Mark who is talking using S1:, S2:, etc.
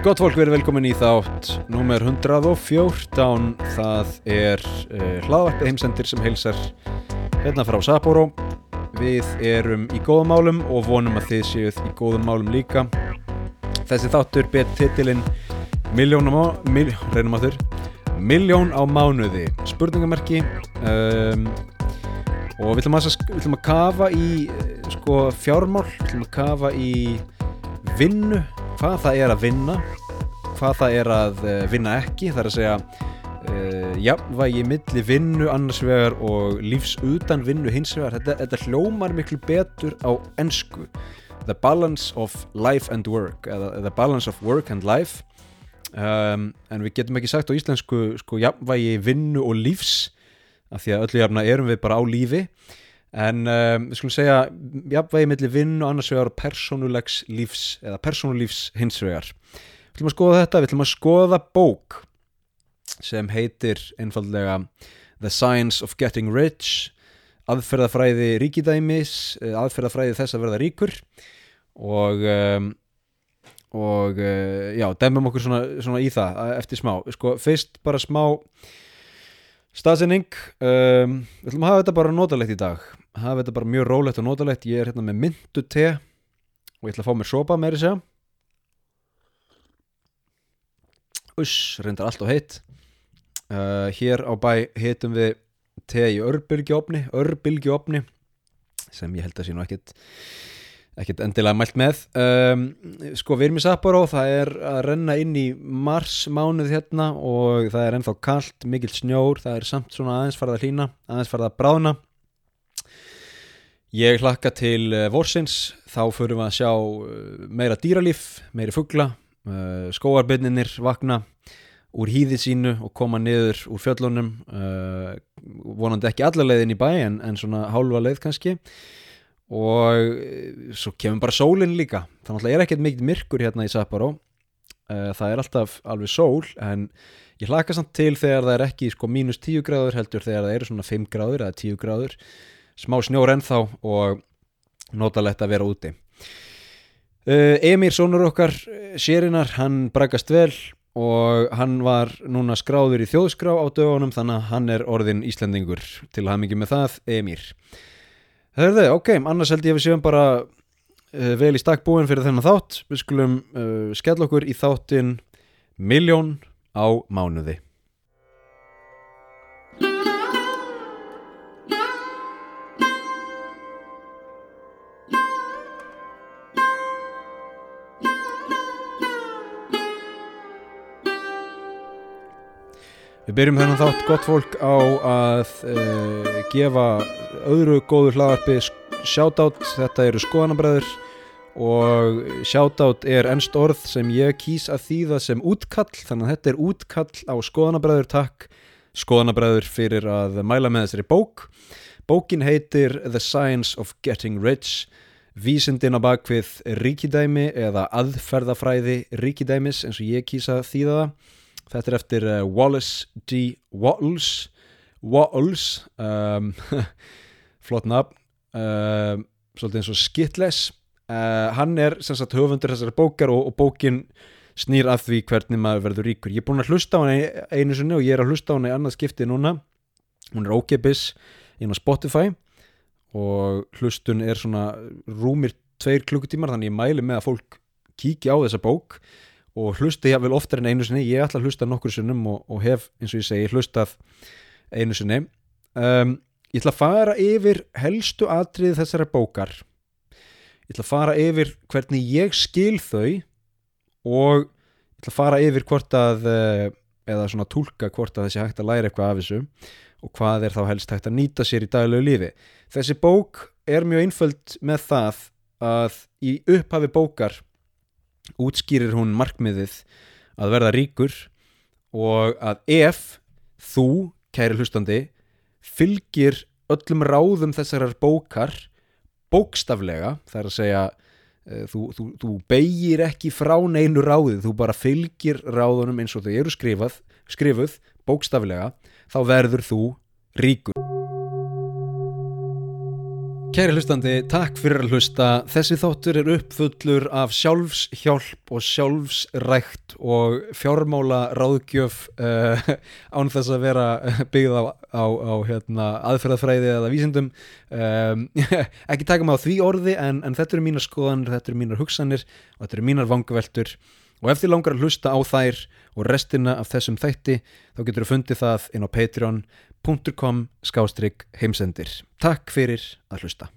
S1: Gott fólk, við erum velkomin í þátt Númer 114 Það er uh, hlaðvarpið heimsendir sem heilsar hérna frá Sapporo. Við erum í góðum málum og vonum að þið séuð í góðum málum líka. Þessi þáttur ber titilinn Miljón á, mil, á mánuði. Spurningamerki um, Og við ætlum að, við ætlum að kafa í eh, sko, fjármál. Við ætlum að kafa í vinnu hvað það er að vinna hvað það er að uh, vinna ekki það er að segja uh, jafnvægi milli vinnu annars vegar og lífs utan vinnu hins vegar. Þetta, þetta hljómar miklu betur á ennsku the balance of life and work eða the balance of work and life. Um, en við getum ekki sagt á íslensku sko jafnvægi vinnu og lífs af því að öllu jafna erum við bara á lífi en um, við skulum segja jafnvægi millir vinn og annars vegar persónulegs lífs eða persónulífs hins vegar. Við ætlum að skoða þetta, við ætlum að skoða bók sem heitir einfallega The Science of Getting Rich aðferðafræði ríkidæmis aðferðafræði þess að verða ríkur. Og um, og uh, já, demum okkur svona, svona í það eftir smá, sko, fyrst bara smá staðsending um, við ætlum að hafa þetta bara notalegt í dag hafa þetta bara mjög rólegt og notalegt. Ég er hérna með myndu te og ég ætla að fá mér sopa með þess að uss, reyndar allt og heitt. Uh, hér á bæ heitum við te í örbylgjófni örbylgjófni sem ég held að sé nú ekkit ekkert endilega mælt með. Um, sko við erum í Sapporo það er að renna inn í mars mánuð hérna og það er ennþá kallt mikill snjór, það er samt svona aðeins farið að hlýna, aðeins farið að bráðna ég hlakka til uh, vorsins, þá förum við að sjá uh, meira dýralíf meiri fuggla, uh, skóarbyrninir vakna úr hýði sínu og koma niður úr fjöllunum vonandi ekki allarleiðin í bæ en, en svona hálfa leið kannski. Og svo kemur bara sólinn líka. Þannig að það er ekkert mikið myrkur hérna í Sapporo. Það er alltaf alveg sól en ég hlaka samt til þegar það er ekki sko mínus 10 gráður heldur þegar það eru svona 5 gráður eða 10 gráður smá snjór ennþá og notalegt að vera úti Emir Sónur okkar sérinar, hann brakast vel og hann var núna skráður í þjóðskrá á dögunum þannig að hann er orðin Íslandingur til að hafa mikið með það, Emir Hörðu, ok, annars held ég að við séum bara uh, vel í stakk búin fyrir þennan þátt. Við skulum uh, skella okkur í þáttin Miljón á mánuði. Við byrjum þennan þátt gott fólk á að uh, gefa öðru góður hlaðarpi shoutout, þetta eru skoðanabræður og shoutout er ennst orð sem ég kýs að þýða sem útkall, þannig að þetta er útkall á skoðanabræður, takk skoðanabræður fyrir að mæla með þessari bók. Bókin heitir The Science of Getting Rich. Vísindin á bakvið ríkidæmi eða aðferðafræði ríkidæmis eins og ég kýsa að þýða það Þetta er eftir uh, Wallace D. Wattles Wattles um, flott nafn um, svolítið eins og Skittles uh, hann er sem sagt höfundur þessari bókar og, og bókin snýr að því hvernig maður verður ríkur. Ég er búin að hlusta á henni einu sinni og ég er að hlusta á henni í annað skipti núna. Hún er ókipis inn á Spotify og hlustun er svona rúmir tveir klukkutímar þannig ég mæli með að fólk kíkja á þessa bók og hlusta ég vel oftar en einu sinni. Ég ætla að hlusta nokkur sinnum og, og hef eins og ég segi hlustað einu sinni. Um, ég ætla að fara yfir helstu atrið þessara bókar. Ég ætla að fara yfir hvernig ég skil þau og ég ætla að fara yfir hvort að eh, eða svona tólka hvort að þessi hægt að læra eitthvað af þessu og hvað er þá helst hægt að nýta sér í daglegu lífi. Þessi bók er mjög einföld með það að í upphafi bókar útskýrir hún markmiðið að verða ríkur og að ef þú, kæri hlustandi fylgir öllum ráðum þessarar bókar bókstaflega, það er að segja uh, þú, þú, þú beigir ekki frá neinu ráðið, þú bara fylgir ráðunum eins og þau eru skrifað skrifuð bókstaflega þá verður þú ríkur Kæri hlustandi, takk fyrir að hlusta. Þessi þáttur er uppfullur af sjálfshjálp og sjálfsrækt og fjármála ráðgjöf uh, án þess að vera byggð á, á, á hérna, aðferðafræði eða vísindum. Um, ekki taka mig á því orði en, en þetta eru mínar skoðanir, þetta eru mínar hugsanir og þetta eru mínar vangaveltur og ef þið langar að hlusta á þær og restina af þessum þætti þá getur þú fundið það inn á patreon.com skástrygg heimsendir. Takk fyrir að hlusta.